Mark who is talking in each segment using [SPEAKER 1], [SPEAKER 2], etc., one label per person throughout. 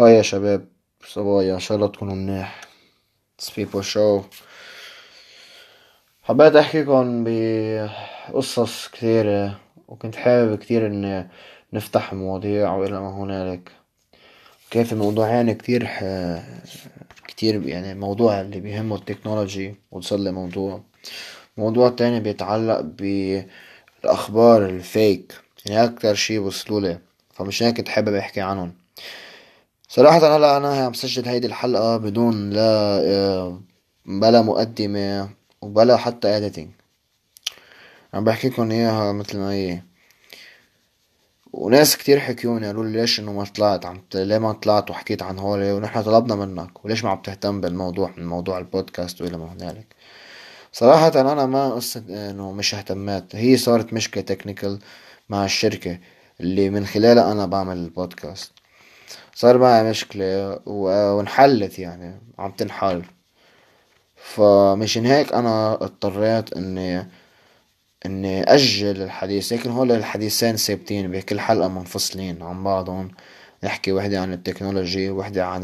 [SPEAKER 1] هاي يا شباب صبايا ان شاء الله تكونوا منيح. سبيبو شو حبيت احكيكم بقصص كثيرة وكنت حابب كثير إني نفتح مواضيع وإلى ما هنالك. كان في موضوعين كتير ح... كتير يعني موضوع اللي بيهمه التكنولوجي وصلي موضوع. موضوع تاني بيتعلق بالأخبار الفيك يعني أكتر شي وصلولي فمشان هيك كنت حابب أحكي عنهم. صراحة هلا أنا عم سجل هيدي الحلقة بدون لا بلا مقدمة وبلا حتى editing. عم بحكيكن إياها متل ما هي. وناس كتير حكيوني قالوا لي ليش إنه ما طلعت؟ عم ليه ما طلعت وحكيت عن هولي ونحن طلبنا منك وليش ما عم تهتم بالموضوع من موضوع البودكاست وإلى ما هنالك؟ صراحة أنا ما قصة إنه مش اهتميت. هي صارت مشكلة technical مع الشركة اللي من خلالها أنا بعمل البودكاست. صار معي مشكلة وانحلت يعني عم تنحل. فمشان هيك أنا اضطريت إني إني أجل الحديث. لكن هول الحديثين ثابتين بكل حلقة منفصلين عن بعضهم. نحكي وحدة عن ال technology وحدة عن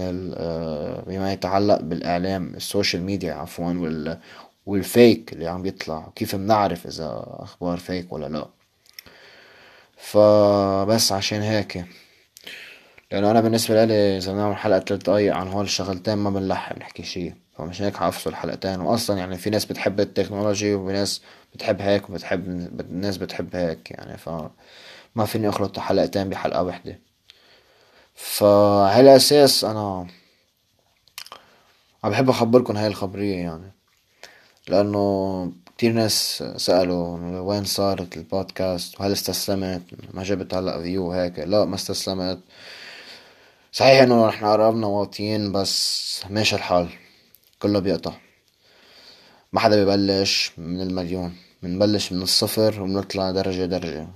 [SPEAKER 1] بما يتعلق بالإعلام ال social media عفوا وال وال fake اللي عم يطلع. وكيف بنعرف إذا أخبار fake ولا لأ. فبس عشان هيك. لأنه أنا بالنسبة لي إذا بنعمل حلقة تلات دقايق عن هول الشغلتين ما بنلحق نحكي شي فمشان هيك حافصل حلقتين وأصلا يعني في ناس بتحب ال technology وفي ناس بتحب هيك وبتحب الناس بتحب هيك يعني. ف ما فيني أخلط حلقتين بحلقة وحدة. فعلى أساس أنا عم بحب اخبركن هاي الخبرية يعني. لأنه كتير ناس سألوا وين صارت البودكاست؟ وهل استسلمت؟ ما جبت هلأ فيو هيك لا ما استسلمت. صحيح إنه نحن قربنا واطيين بس ماشي الحال. كله بيقطع. ما حدا ببلش من المليون. بنبلش من الصفر وبنطلع درجة درجة.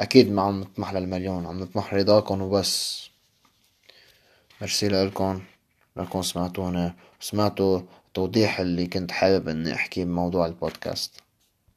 [SPEAKER 1] أكيد ما عم نطمح للمليون عم نطمح رضاكن وبس. ميرسي لإلكن لأنكم سمعتوني وسمعتوا التوضيح اللي كنت حابب إني أحكيه بموضوع البودكاست.